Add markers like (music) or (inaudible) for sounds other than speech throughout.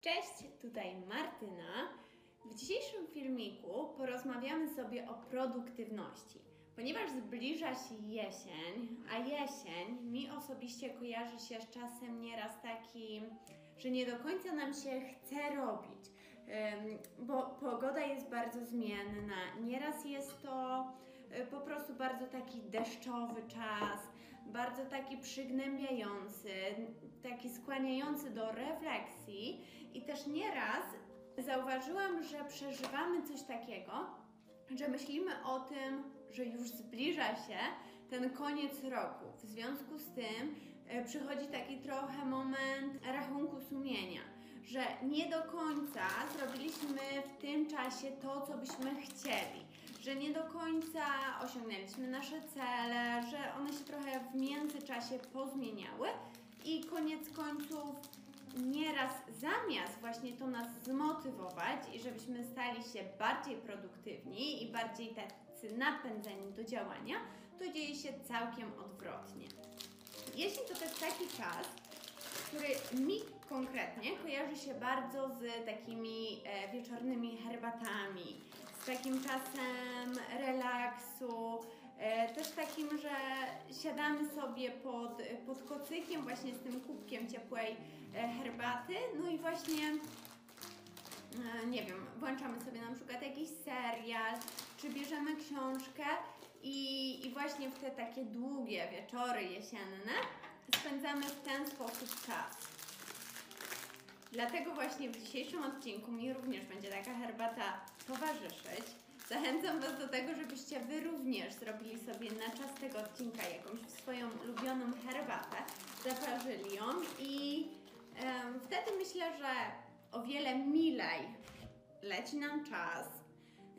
Cześć, tutaj Martyna. W dzisiejszym filmiku porozmawiamy sobie o produktywności. Ponieważ zbliża się jesień, a jesień mi osobiście kojarzy się z czasem nieraz takim, że nie do końca nam się chce robić, bo pogoda jest bardzo zmienna. Nieraz jest to y, po prostu bardzo taki deszczowy czas, bardzo taki przygnębiający, taki skłaniający do refleksji. I też nieraz zauważyłam, że przeżywamy coś takiego, że myślimy o tym, że już zbliża się ten koniec roku. W związku z tym e, przychodzi taki trochę moment rachunku sumienia, że nie do końca zrobiliśmy w tym czasie to, co byśmy chcieli, że nie do końca osiągnęliśmy nasze cele, że one się trochę w międzyczasie pozmieniały i koniec końców nieraz zamiast właśnie to nas zmotywować i żebyśmy stali się bardziej produktywni i bardziej tacy napędzeni do działania, to dzieje się całkiem odwrotnie. Jesień to też taki czas, który mi konkretnie kojarzy się bardzo z takimi e, wieczornymi herbatami, z takim czasem relaksu, też takim, że siadamy sobie pod, pod kocykiem właśnie z tym kubkiem ciepłej e, herbaty, no i właśnie e, nie wiem, włączamy sobie na przykład jakiś serial, czy bierzemy książkę i, i właśnie w te takie długie wieczory jesienne spędzamy w ten sposób czas. Dlatego właśnie w dzisiejszym odcinku mi również będzie taka herbata towarzyszyć. Zachęcam Was do tego, żebyście Wy również zrobili sobie na czas tego odcinka jakąś swoją ulubioną herbatę, zaparzyli ją i em, wtedy myślę, że o wiele milej leci nam czas,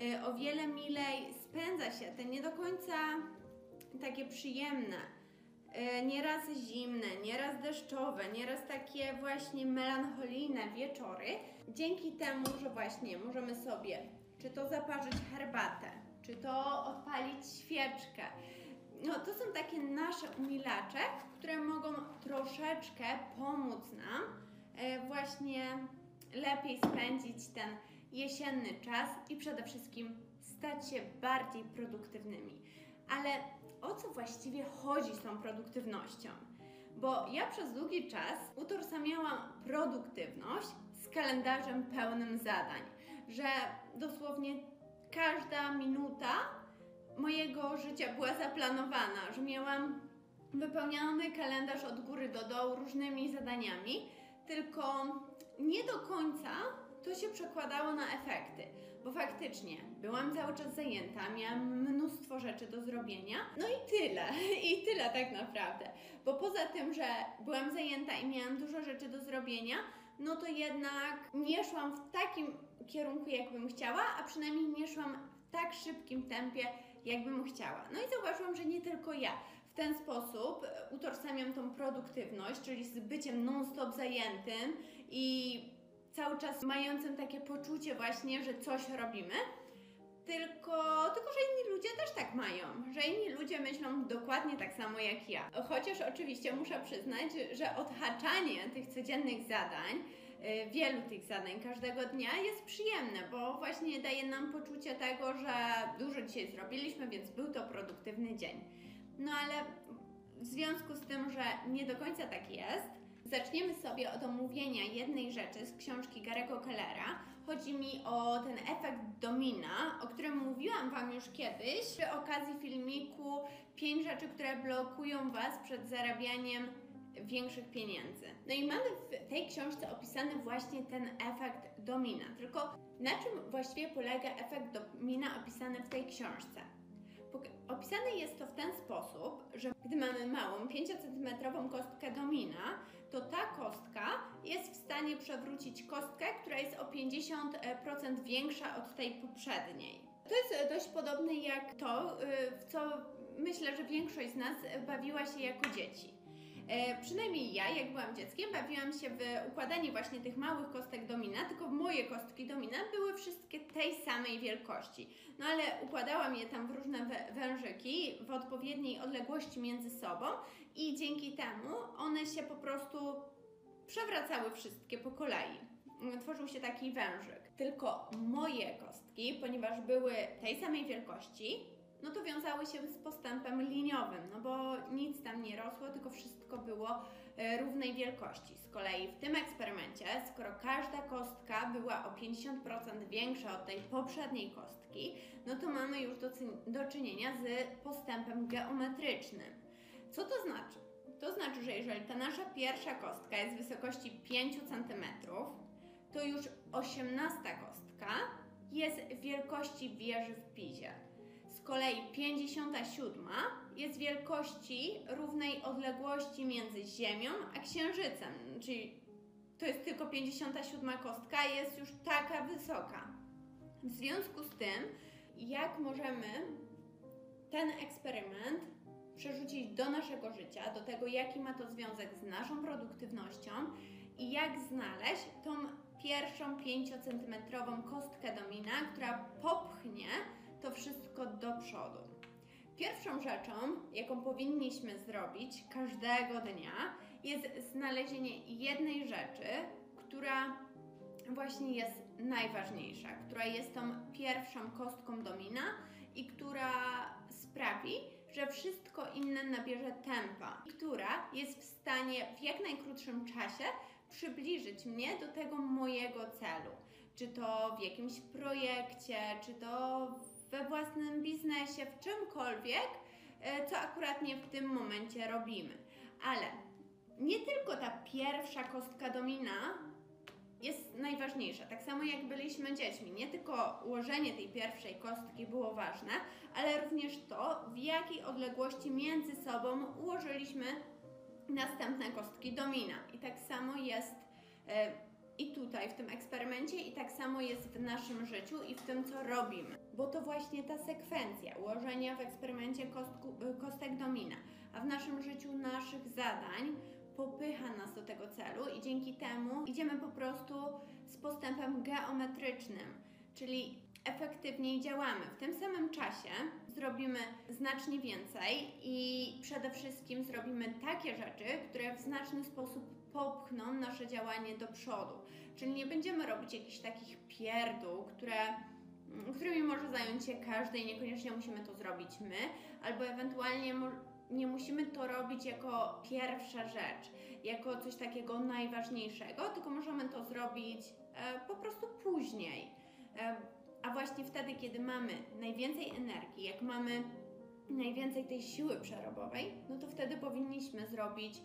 y, o wiele milej spędza się te nie do końca takie przyjemne, y, nieraz zimne, nieraz deszczowe, nieraz takie właśnie melancholijne wieczory, dzięki temu, że właśnie możemy sobie czy to zaparzyć herbatę, czy to odpalić świeczkę. No, to są takie nasze umilacze, które mogą troszeczkę pomóc nam e, właśnie lepiej spędzić ten jesienny czas i przede wszystkim stać się bardziej produktywnymi. Ale o co właściwie chodzi z tą produktywnością? Bo ja przez długi czas utożsamiałam produktywność z kalendarzem pełnym zadań, że dosłownie każda minuta mojego życia była zaplanowana, że miałam wypełniony kalendarz od góry do dołu różnymi zadaniami, tylko nie do końca to się przekładało na efekty, bo faktycznie byłam cały czas zajęta, miałam mnóstwo rzeczy do zrobienia, no i tyle, (laughs) i tyle tak naprawdę, bo poza tym, że byłam zajęta i miałam dużo rzeczy do zrobienia, no to jednak nie szłam w takim kierunku, jakbym chciała, a przynajmniej nie szłam w tak szybkim tempie, jakbym chciała. No i zauważyłam, że nie tylko ja. W ten sposób utożsamiam tą produktywność, czyli z byciem non-stop zajętym i cały czas mającym takie poczucie właśnie, że coś robimy. Tylko, tylko, że inni ludzie też tak mają, że inni ludzie myślą dokładnie tak samo jak ja. Chociaż oczywiście muszę przyznać, że odhaczanie tych codziennych zadań, y, wielu tych zadań każdego dnia jest przyjemne, bo właśnie daje nam poczucie tego, że dużo dzisiaj zrobiliśmy, więc był to produktywny dzień. No ale w związku z tym, że nie do końca tak jest, Zaczniemy sobie od omówienia jednej rzeczy z książki Garego Kellera. Chodzi mi o ten efekt domina, o którym mówiłam Wam już kiedyś przy okazji filmiku 5 rzeczy, które blokują Was przed zarabianiem większych pieniędzy. No i mamy w tej książce opisany właśnie ten efekt domina. Tylko na czym właściwie polega efekt domina opisany w tej książce? Opisane jest to w ten sposób, że gdy mamy małą 5 cm kostkę domina, to ta kostka jest w stanie przewrócić kostkę, która jest o 50% większa od tej poprzedniej. To jest dość podobne jak to, y, w co myślę, że większość z nas bawiła się jako dzieci. E, przynajmniej ja, jak byłam dzieckiem, bawiłam się w układanie właśnie tych małych kostek domina, tylko moje kostki domina były wszystkie tej samej wielkości. No ale układałam je tam w różne wężyki, w odpowiedniej odległości między sobą i dzięki temu one się po prostu przewracały wszystkie po kolei. tworzył się taki wężyk. Tylko moje kostki, ponieważ były tej samej wielkości, no to wiązały się z postępem liniowym, no bo nic tam nie rosło, tylko wszystko było e, równej wielkości. Z kolei w tym eksperymencie, skoro każda kostka była o 50% większa od tej poprzedniej kostki, no to mamy już do, do czynienia z postępem geometrycznym. Co to znaczy? To znaczy, że jeżeli ta nasza pierwsza kostka jest wysokości 5 cm, to już 18 kostka jest wielkości wieży w Pizie. Z kolei 57 jest wielkości równej odległości między Ziemią a Księżycem, czyli to jest tylko 57 kostka, jest już taka wysoka. W związku z tym, jak możemy ten eksperyment przerzucić do naszego życia, do tego, jaki ma to związek z naszą produktywnością i jak znaleźć tą pierwszą 5-centymetrową kostkę domina, która popchnie to wszystko do przodu. Pierwszą rzeczą, jaką powinniśmy zrobić każdego dnia, jest znalezienie jednej rzeczy, która właśnie jest najważniejsza, która jest tą pierwszą kostką domina i która sprawi, że wszystko inne nabierze tempa, która jest w stanie w jak najkrótszym czasie przybliżyć mnie do tego mojego celu. Czy to w jakimś projekcie, czy to we własnym biznesie, w czymkolwiek, e, co akurat nie w tym momencie robimy. Ale nie tylko ta pierwsza kostka domina jest najważniejsza. Tak samo jak byliśmy dziećmi. Nie tylko ułożenie tej pierwszej kostki było ważne, ale również to, w jakiej odległości między sobą ułożyliśmy następne kostki domina. I tak samo jest e, i tutaj w tym eksperymencie, i tak samo jest w naszym życiu i w tym, co robimy. Bo to właśnie ta sekwencja ułożenia w eksperymencie kostku, e, kostek domina, a w naszym życiu naszych zadań popycha nas do tego celu i dzięki temu idziemy po prostu z postępem geometrycznym, czyli efektywniej działamy. W tym samym czasie zrobimy znacznie więcej i przede wszystkim zrobimy takie rzeczy, które w znaczny sposób popchną nasze działanie do przodu. Czyli nie będziemy robić jakichś takich pierdół, które którymi może zająć się każdy i niekoniecznie musimy to zrobić my, albo ewentualnie nie musimy to robić jako pierwsza rzecz, jako coś takiego najważniejszego, tylko możemy to zrobić e, po prostu później. E, a właśnie wtedy, kiedy mamy najwięcej energii, jak mamy najwięcej tej siły przerobowej, no to wtedy powinniśmy zrobić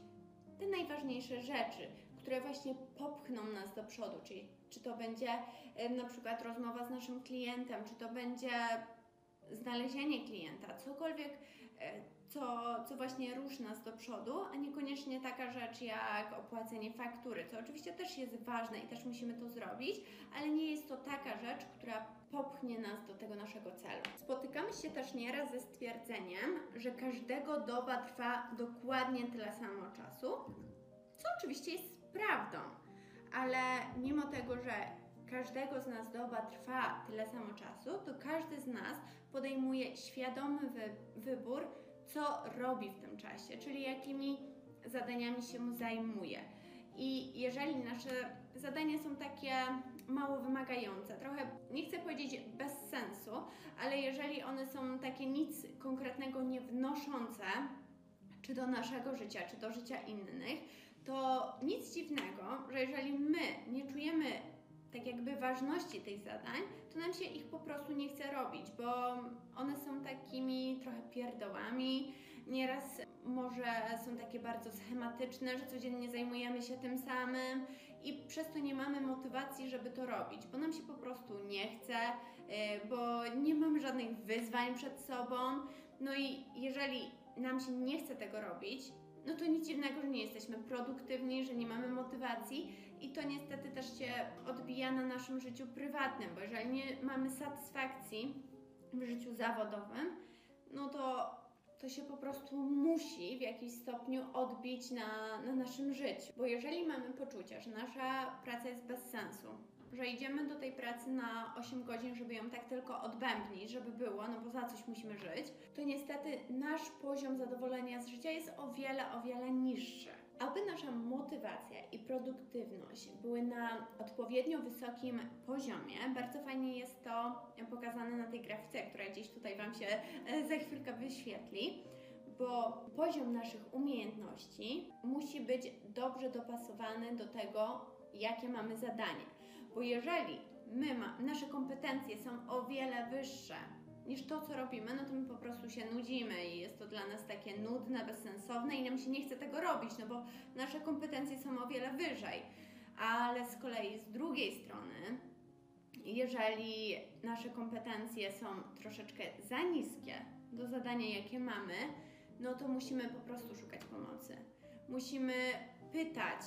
te najważniejsze rzeczy, które właśnie popchną nas do przodu, czyli czy to będzie e, na przykład rozmowa z naszym klientem, czy to będzie znalezienie klienta, cokolwiek co, co właśnie ruszy nas do przodu, a niekoniecznie taka rzecz jak opłacenie faktury, co oczywiście też jest ważne i też musimy to zrobić, ale nie jest to taka rzecz, która popchnie nas do tego naszego celu. Spotykamy się też nieraz ze stwierdzeniem, że każdego doba trwa dokładnie tyle samo czasu, co oczywiście jest prawdą, ale mimo tego, że każdego z nas doba trwa tyle samo czasu, to każdy z nas podejmuje świadomy wy wybór, co robi w tym czasie, czyli jakimi zadaniami się zajmuje. I jeżeli nasze zadania są takie mało wymagające, trochę nie chcę powiedzieć bez sensu, ale jeżeli one są takie nic konkretnego nie wnoszące, czy do naszego życia, czy do życia innych, to nic dziwnego, że jeżeli my nie czujemy tak jakby ważności tych zadań, to nam się ich po prostu nie chce robić, bo one są takimi trochę pierdołami. Nieraz może są takie bardzo schematyczne, że codziennie zajmujemy się tym samym i przez to nie mamy motywacji, żeby to robić, bo nam się po prostu nie chce, y, bo nie mamy żadnych wyzwań przed sobą. No i jeżeli nam się nie chce tego robić, no to nic dziwnego, że nie jesteśmy produktywni, że nie mamy motywacji i to niestety też się odbija na naszym życiu prywatnym, bo jeżeli nie mamy satysfakcji w życiu zawodowym, no to to się po prostu musi w jakimś stopniu odbić na, na naszym życiu. Bo jeżeli mamy poczucie, że nasza praca jest bez sensu, że idziemy do tej pracy na 8 godzin, żeby ją tak tylko odbębnić, żeby było, no bo za coś musimy żyć, to niestety nasz poziom zadowolenia z życia jest o wiele, o wiele niższy. Aby nasza motywacja i produktywność były na odpowiednio wysokim poziomie, bardzo fajnie jest to pokazane na tej grafice, która gdzieś tutaj Wam się e, za chwilkę wyświetli, bo poziom naszych umiejętności musi być dobrze dopasowany do tego, jakie mamy zadanie. Bo jeżeli my ma, nasze kompetencje są o wiele wyższe niż to, co robimy, no to my po prostu się nudzimy i jest to dla nas takie nudne, bezsensowne i nam się nie chce tego robić, no bo nasze kompetencje są o wiele wyżej. Ale z kolei z drugiej strony, jeżeli nasze kompetencje są troszeczkę za niskie do zadania, jakie mamy, no to musimy po prostu szukać pomocy. Musimy pytać,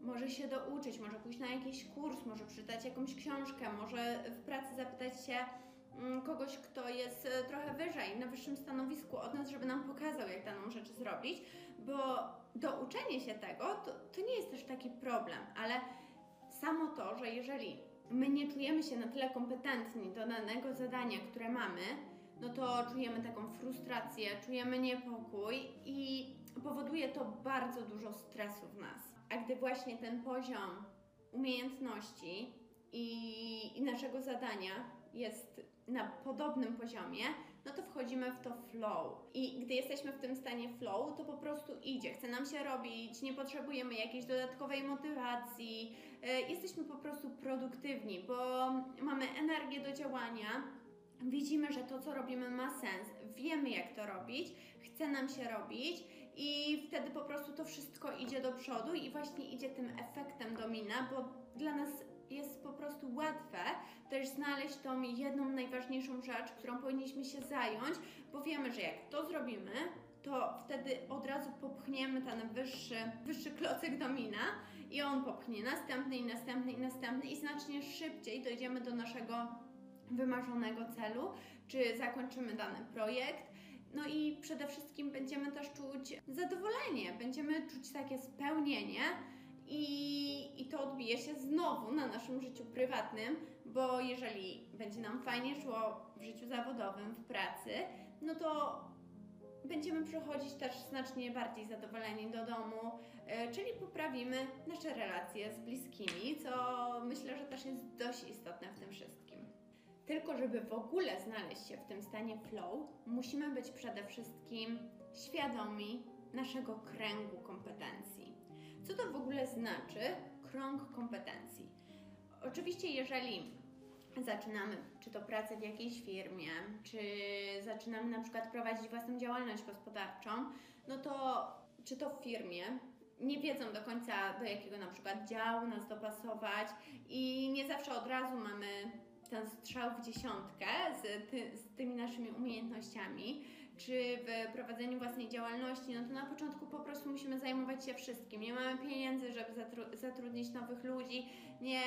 może się douczyć, może pójść na jakiś kurs, może przeczytać jakąś książkę, może w pracy zapytać się kogoś, kto jest e, trochę wyżej, na wyższym stanowisku od nas, żeby nam pokazał, jak daną rzecz zrobić, bo douczenie się tego to, to nie jest też taki problem, ale samo to, że jeżeli my nie czujemy się na tyle kompetentni do danego zadania, które mamy, no to czujemy taką frustrację, czujemy niepokój i powoduje to bardzo dużo stresu w nas. A gdy właśnie ten poziom umiejętności i, i naszego zadania jest na podobnym poziomie, no to wchodzimy w to flow. I gdy jesteśmy w tym stanie flow, to po prostu idzie, chce nam się robić, nie potrzebujemy jakiejś dodatkowej motywacji, yy, jesteśmy po prostu produktywni, bo mamy energię do działania, widzimy, że to, co robimy, ma sens, wiemy, jak to robić, chce nam się robić. I wtedy po prostu to wszystko idzie do przodu i właśnie idzie tym efektem domina, bo dla nas jest po prostu łatwe też znaleźć tą jedną najważniejszą rzecz, którą powinniśmy się zająć, bo wiemy, że jak to zrobimy, to wtedy od razu popchniemy ten wyższy, wyższy klocek domina i on popchnie następny i następny i następny i znacznie szybciej dojdziemy do naszego wymarzonego celu, czy zakończymy dany projekt. No i przede wszystkim będziemy też czuć zadowolenie, będziemy czuć takie spełnienie i, i to odbije się znowu na naszym życiu prywatnym, bo jeżeli będzie nam fajnie szło w życiu zawodowym, w pracy, no to będziemy przychodzić też znacznie bardziej zadowoleni do domu, e, czyli poprawimy nasze relacje z bliskimi, co myślę, że też jest dość istotne w tym wszystkim. Tylko, żeby w ogóle znaleźć się w tym stanie flow, musimy być przede wszystkim świadomi naszego kręgu kompetencji. Co to w ogóle znaczy krąg kompetencji? Oczywiście, jeżeli zaczynamy, czy to pracę w jakiejś firmie, czy zaczynamy na przykład prowadzić własną działalność gospodarczą, no to czy to w firmie, nie wiedzą do końca, do jakiego na przykład działu nas dopasować i nie zawsze od razu mamy ten strzał w dziesiątkę z, ty, z tymi naszymi umiejętnościami, czy w prowadzeniu własnej działalności, no to na początku po prostu musimy zajmować się wszystkim. Nie mamy pieniędzy, żeby zatru zatrudnić nowych ludzi, nie,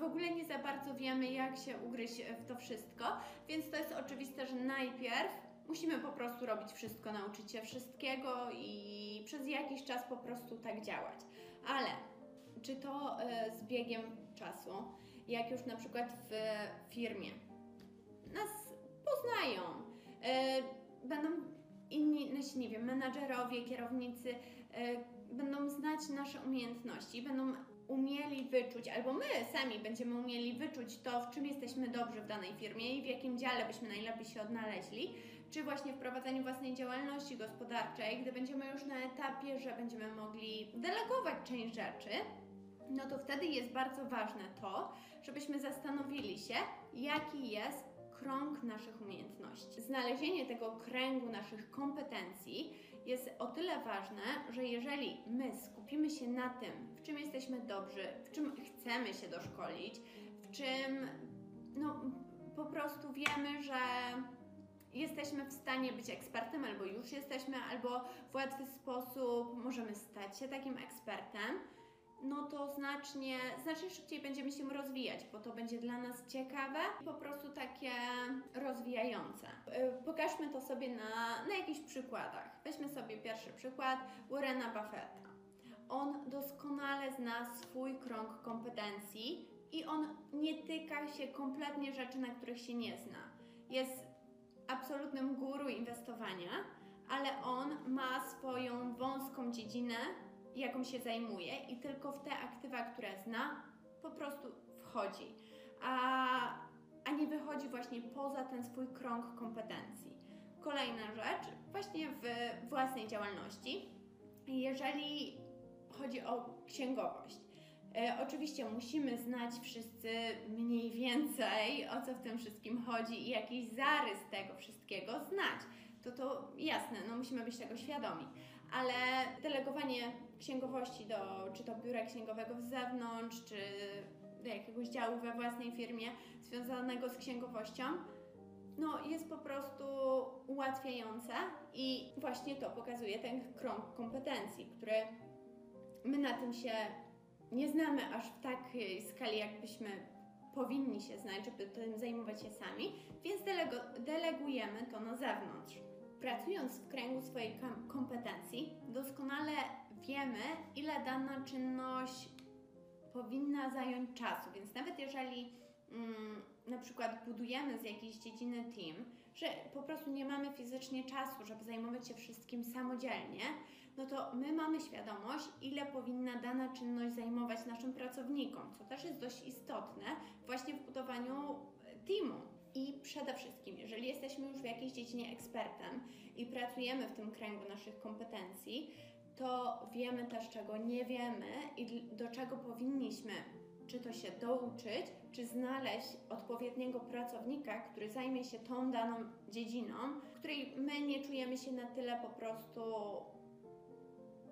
w, ogóle nie za bardzo wiemy, jak się ugryźć w to wszystko, więc to jest oczywiste, że najpierw musimy po prostu robić wszystko, nauczyć się wszystkiego i przez jakiś czas po prostu tak działać. Ale czy to y, z biegiem czasu? jak już na przykład w firmie nas poznają, będą inni, nasi, nie wiem, menadżerowie, kierownicy, e, będą znać nasze umiejętności, będą umieli wyczuć, albo my sami będziemy umieli wyczuć to, w czym jesteśmy dobrzy w danej firmie i w jakim dziale byśmy najlepiej się odnaleźli, czy właśnie w prowadzeniu własnej działalności gospodarczej, gdy będziemy już na etapie, że będziemy mogli delegować część rzeczy, no to wtedy jest bardzo ważne to, żebyśmy zastanowili się, jaki jest krąg naszych umiejętności. Znalezienie tego kręgu naszych kompetencji jest o tyle ważne, że jeżeli my skupimy się na tym, w czym jesteśmy dobrzy, w czym chcemy się doszkolić, w czym no, po prostu wiemy, że jesteśmy w stanie być ekspertem, albo już jesteśmy, albo w łatwy sposób możemy stać się takim ekspertem, no to znacznie, znacznie szybciej będziemy się rozwijać, bo to będzie dla nas ciekawe i po prostu takie rozwijające. Y, pokażmy to sobie na, na jakichś przykładach. Weźmy sobie pierwszy przykład Warrena Buffetta. On doskonale zna swój krąg kompetencji i on nie tyka się kompletnie rzeczy, na których się nie zna. Jest absolutnym guru inwestowania, ale on ma swoją wąską dziedzinę, jaką się zajmuje i tylko w te aktywa, które zna, po prostu wchodzi, a, a nie wychodzi właśnie poza ten swój krąg kompetencji. Kolejna rzecz, właśnie w własnej działalności, jeżeli chodzi o księgowość. E, oczywiście musimy znać wszyscy mniej więcej o co w tym wszystkim chodzi i jakiś zarys tego wszystkiego znać. To to jasne, no musimy być tego świadomi, ale delegowanie księgowości do czy to biura księgowego z zewnątrz, czy do jakiegoś działu we własnej firmie związanego z księgowością, no jest po prostu ułatwiające i właśnie to pokazuje ten krąg kompetencji, który my na tym się nie znamy aż w takiej skali, jakbyśmy powinni się znać, żeby tym zajmować się sami, więc delegujemy to na zewnątrz. Pracując w kręgu swojej kom- kompetencji, doskonale wiemy, ile dana czynność powinna zająć czasu, więc nawet jeżeli mm, na przykład budujemy z jakiejś dziedziny team, że po prostu nie mamy fizycznie czasu, żeby zajmować się wszystkim samodzielnie, no to my mamy świadomość, ile powinna dana czynność zajmować naszym pracownikom, co też jest dość istotne właśnie w budowaniu teamu. I przede wszystkim, jeżeli jesteśmy już w jakiejś dziedzinie ekspertem i pracujemy w tym kręgu naszych kompetencji, to wiemy też, czego nie wiemy i do czego powinniśmy czy to się douczyć, czy znaleźć odpowiedniego pracownika, który zajmie się tą daną dziedziną, w której my nie czujemy się na tyle po prostu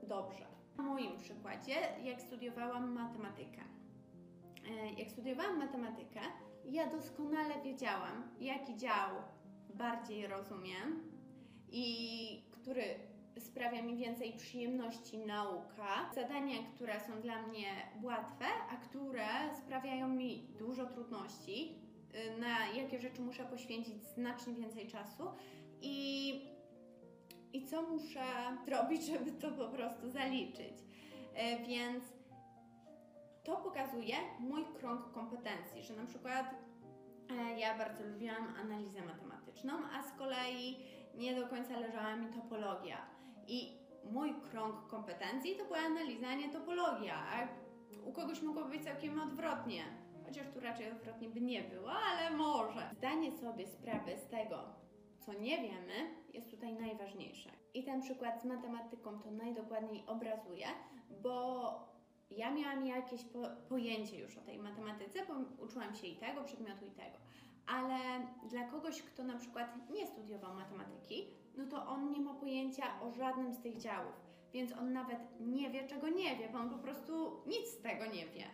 dobrze. Na moim przykładzie, jak studiowałam matematykę. E, Jak studiowałam matematykę, ja doskonale wiedziałam, jaki dział bardziej rozumiem i który sprawia mi więcej przyjemności nauka, zadania, które są dla mnie łatwe, a które sprawiają mi dużo trudności, y, na jakie rzeczy muszę poświęcić znacznie więcej czasu i, i co muszę (laughs) zrobić, żeby to po prostu zaliczyć. E, Więc to pokazuje mój krąg kompetencji, że na przykład e, ja bardzo lubiłam analizę matematyczną, a z kolei nie do końca leżała mi topologia. I mój krąg kompetencji to była analiza, a nie topologia. U kogoś mogło być całkiem odwrotnie. Chociaż tu raczej odwrotnie by nie było, ale może. Zdanie sobie sprawy z tego, co nie wiemy, jest tutaj najważniejsze. I ten przykład z matematyką to najdokładniej obrazuje, bo ja miałam jakieś po, pojęcie już o tej matematyce, bo uczyłam się i tego przedmiotu, i tego. Ale dla kogoś, kto na przykład nie studiował matematyki, no to on nie ma pojęcia o żadnym z tych działów. Więc on nawet nie wie, czego nie wie, bo on po prostu nic z tego nie wie.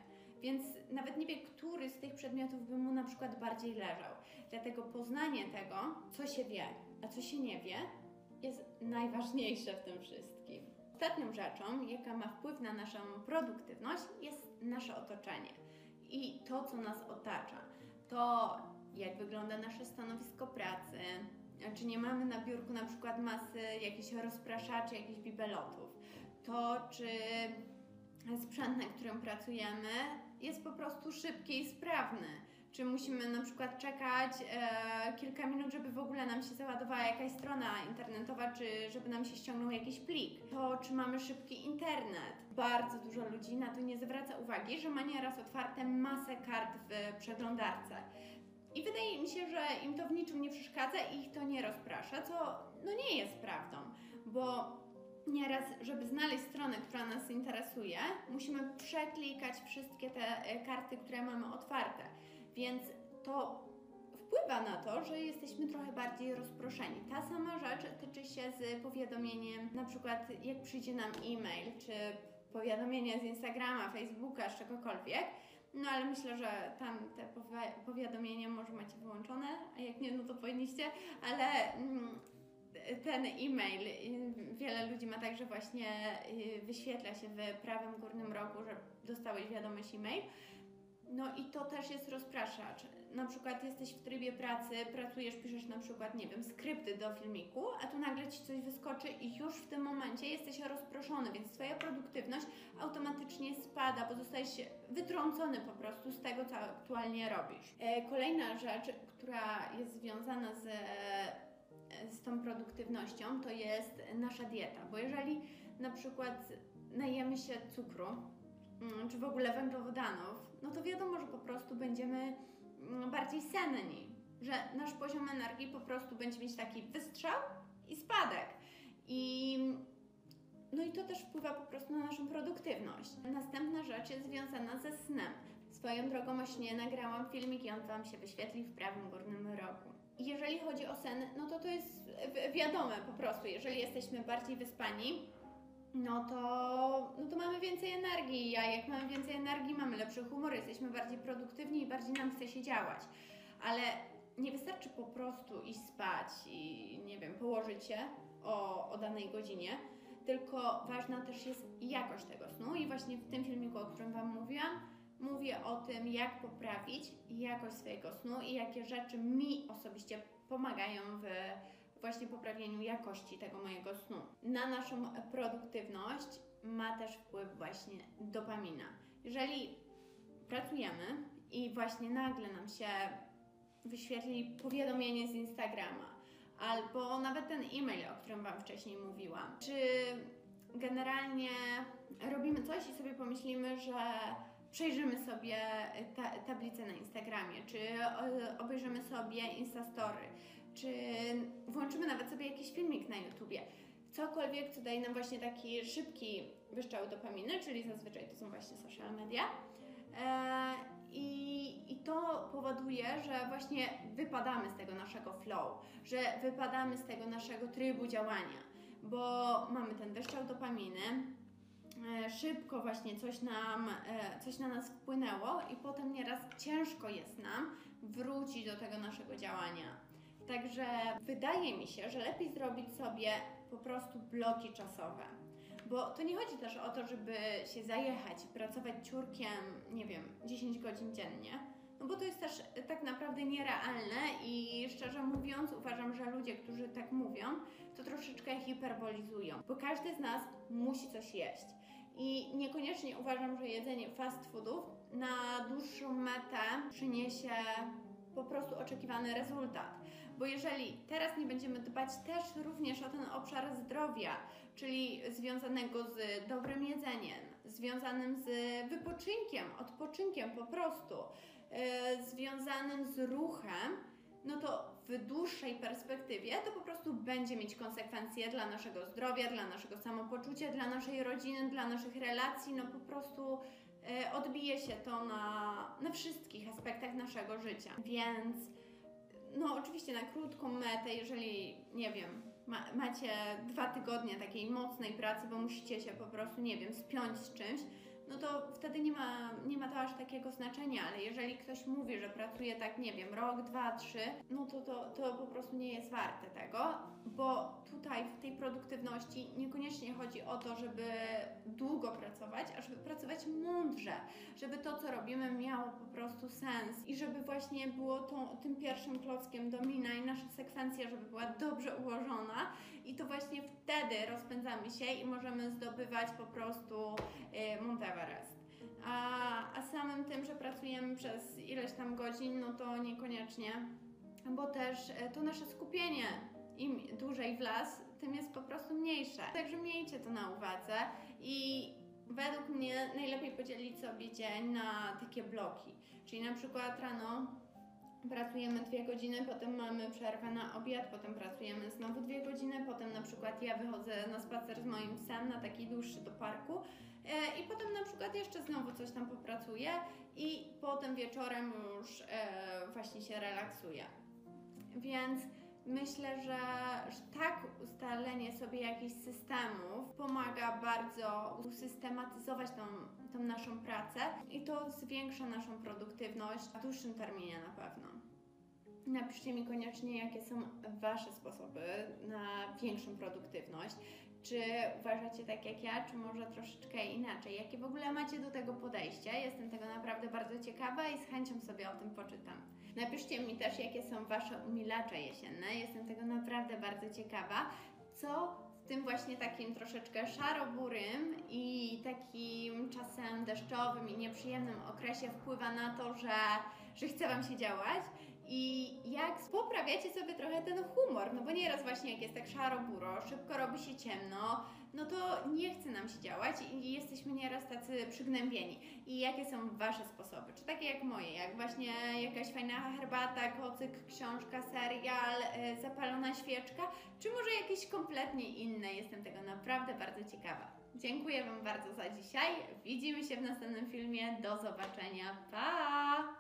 Więc nawet nie wie, który z tych przedmiotów by mu na przykład bardziej leżał. Dlatego poznanie tego, co się wie, a co się nie wie, jest najważniejsze w tym wszystkim. Ostatnią rzeczą, jaka ma wpływ na naszą produktywność, jest nasze otoczenie i to, co nas otacza. To, jak wygląda nasze stanowisko pracy, czy nie mamy na biurku na przykład masy jakichś rozpraszaczy, jakichś bibelotów. To, czy sprzęt, na którym pracujemy, jest po prostu szybki i sprawny. Czy musimy na przykład czekać e, kilka minut, żeby w ogóle nam się załadowała jakaś strona internetowa, czy żeby nam się ściągnął jakiś plik? To, czy mamy szybki internet? Bardzo dużo ludzi na to nie zwraca uwagi, że ma nieraz otwarte masę kart w przeglądarce. I wydaje mi się, że im to w niczym nie przeszkadza i ich to nie rozprasza, co no nie jest prawdą, bo nieraz, żeby znaleźć stronę, która nas interesuje, musimy przeklikać wszystkie te e, karty, które mamy otwarte. Więc to wpływa na to, że jesteśmy trochę bardziej rozproszeni. Ta sama rzecz tyczy się z powiadomieniem, na przykład jak przyjdzie nam e-mail, czy powiadomienia z Instagrama, Facebooka, z czegokolwiek. No ale myślę, że tam te powi- powiadomienia może macie wyłączone, a jak nie, no to powinniście, ale mm, ten e-mail, wiele ludzi ma tak, że właśnie y, wyświetla się w prawym górnym rogu, że dostałeś wiadomość e-mail. No i to też jest rozpraszacz. Na przykład jesteś w trybie pracy, pracujesz, piszesz na przykład, nie wiem, skrypty do filmiku, a tu nagle ci coś wyskoczy i już w tym momencie jesteś rozproszony, więc twoja produktywność automatycznie spada, bo zostajesz wytrącony po prostu z tego, co aktualnie robisz. E, Kolejna rzecz, która jest związana z e, z tą produktywnością to jest nasza dieta, bo jeżeli na przykład najemy się cukru, mm, czy w ogóle węglowodanów, no to wiadomo, że po prostu będziemy bardziej senni, że nasz poziom energii po prostu będzie mieć taki wystrzał i spadek. I no i to też wpływa po prostu na naszą produktywność. Następna rzecz jest związana ze snem. Swoją drogą o śnie nagrałam filmik i on Wam się wyświetli w prawym górnym rogu. Jeżeli chodzi o sen, no to to jest wi- wiadome po prostu. Jeżeli jesteśmy bardziej wyspani, no to, no to mamy więcej energii, a jak mamy więcej energii, mamy lepszy humor, jesteśmy bardziej produktywni i bardziej nam chce się działać. Ale nie wystarczy po prostu iść spać i nie wiem, położyć się o, o danej godzinie, tylko ważna też jest jakość tego snu i właśnie w tym filmiku, o którym Wam mówiłam, mówię o tym, jak poprawić jakość swojego snu i jakie rzeczy mi osobiście pomagają w właśnie poprawieniu jakości tego mojego snu. Na naszą produktywność ma też wpływ właśnie dopamina. Jeżeli pracujemy i właśnie nagle nam się wyświetli powiadomienie z Instagrama, albo nawet ten e-mail, o którym Wam wcześniej mówiłam, czy generalnie robimy coś i sobie pomyślimy, że przejrzymy sobie ta, tablicę na Instagramie, czy obejrzymy sobie Instastory, czy włączymy nawet sobie jakiś filmik na YouTubie. Cokolwiek, co daje nam właśnie taki szybki wyszczał dopaminy, czyli zazwyczaj to są właśnie social media. E, i, I to powoduje, że właśnie wypadamy z tego naszego flow, że wypadamy z tego naszego trybu działania, bo mamy ten wyszczał dopaminy, e, szybko właśnie coś nam, e, coś na nas wpłynęło i potem nieraz ciężko jest nam wrócić do tego naszego działania. Także wydaje mi się, że lepiej zrobić sobie po prostu bloki czasowe. Bo to nie chodzi też o to, żeby się zajechać pracować ciurkiem, nie wiem, 10 godzin dziennie. No bo to jest też tak naprawdę nierealne i szczerze mówiąc uważam, że ludzie, którzy tak mówią, to troszeczkę hiperbolizują. Bo każdy z nas musi coś jeść. I niekoniecznie uważam, że jedzenie fast foodów na dłuższą metę przyniesie po prostu oczekiwany rezultat. Bo jeżeli teraz nie będziemy dbać też również o ten obszar zdrowia, czyli związanego z dobrym jedzeniem, związanym z wypoczynkiem, odpoczynkiem po prostu, yy, związanym z ruchem, no to w dłuższej perspektywie to po prostu będzie mieć konsekwencje dla naszego zdrowia, dla naszego samopoczucia, dla naszej rodziny, dla naszych relacji, no po prostu yy, odbije się to na, na wszystkich aspektach naszego życia. Więc no oczywiście na krótką metę, jeżeli nie wiem, ma, macie dwa tygodnie takiej mocnej pracy, bo musicie się po prostu, nie wiem, spiąć z czymś, no to wtedy nie ma, nie ma to aż takiego znaczenia, ale jeżeli ktoś mówi, że pracuje tak, nie wiem, rok, dwa, trzy, no to, to, to po prostu nie jest warte tego, bo tutaj w tej produktywności niekoniecznie chodzi o to, żeby długo pracować, a żeby pracować mądrze, żeby to, co robimy, miało po prostu sens i żeby właśnie było tą, tym pierwszym klockiem domina i nasza sekwencja, żeby była dobrze ułożona i to właśnie wtedy rozpędzamy się i możemy zdobywać po prostu y, Mount Everest. A, a samym tym, że pracujemy przez ileś tam godzin, no to niekoniecznie, bo też y, to nasze skupienie im dłużej w las, tym jest po prostu mniejsze. Także miejcie to na uwadze i według mnie najlepiej podzielić sobie dzień na takie bloki. Czyli na przykład rano pracujemy dwie godziny, potem mamy przerwę na obiad, potem pracujemy znowu dwie godziny, potem na przykład ja wychodzę na spacer z moim psem na taki dłuższy do parku e, i potem na przykład jeszcze znowu coś tam popracuję i potem wieczorem już e, właśnie się relaksuję. Więc myślę, że, że tak ustalenie sobie jakichś systemów pomaga bardzo usystematyzować tą, tą naszą pracę i to zwiększa naszą produktywność w dłuższym terminie na pewno. Napiszcie mi koniecznie, jakie są Wasze sposoby na większą produktywność. Czy uważacie tak jak ja, czy może troszeczkę inaczej? Jakie w ogóle macie do tego podejście? Jestem tego naprawdę bardzo ciekawa i z chęcią sobie o tym poczytam. Napiszcie mi też, jakie są Wasze umilacze jesienne. Jestem tego naprawdę bardzo ciekawa. Co w tym właśnie takim troszeczkę szaroburym i takim czasem deszczowym i nieprzyjemnym okresie wpływa na to, że, że chce Wam się działać i jak poprawiacie sobie trochę ten humor, no bo nieraz właśnie jak jest tak szaro-buro, szybko robi się ciemno, no to nie chce nam się działać i jesteśmy nieraz tacy przygnębieni. I jakie są Wasze sposoby? Czy takie jak moje, jak właśnie jakaś fajna herbata, kocyk, książka, serial, e, zapalona świeczka, czy może jakieś kompletnie inne? Jestem tego naprawdę bardzo ciekawa. Dziękuję Wam bardzo za dzisiaj. Widzimy się w następnym filmie. Do zobaczenia. Pa!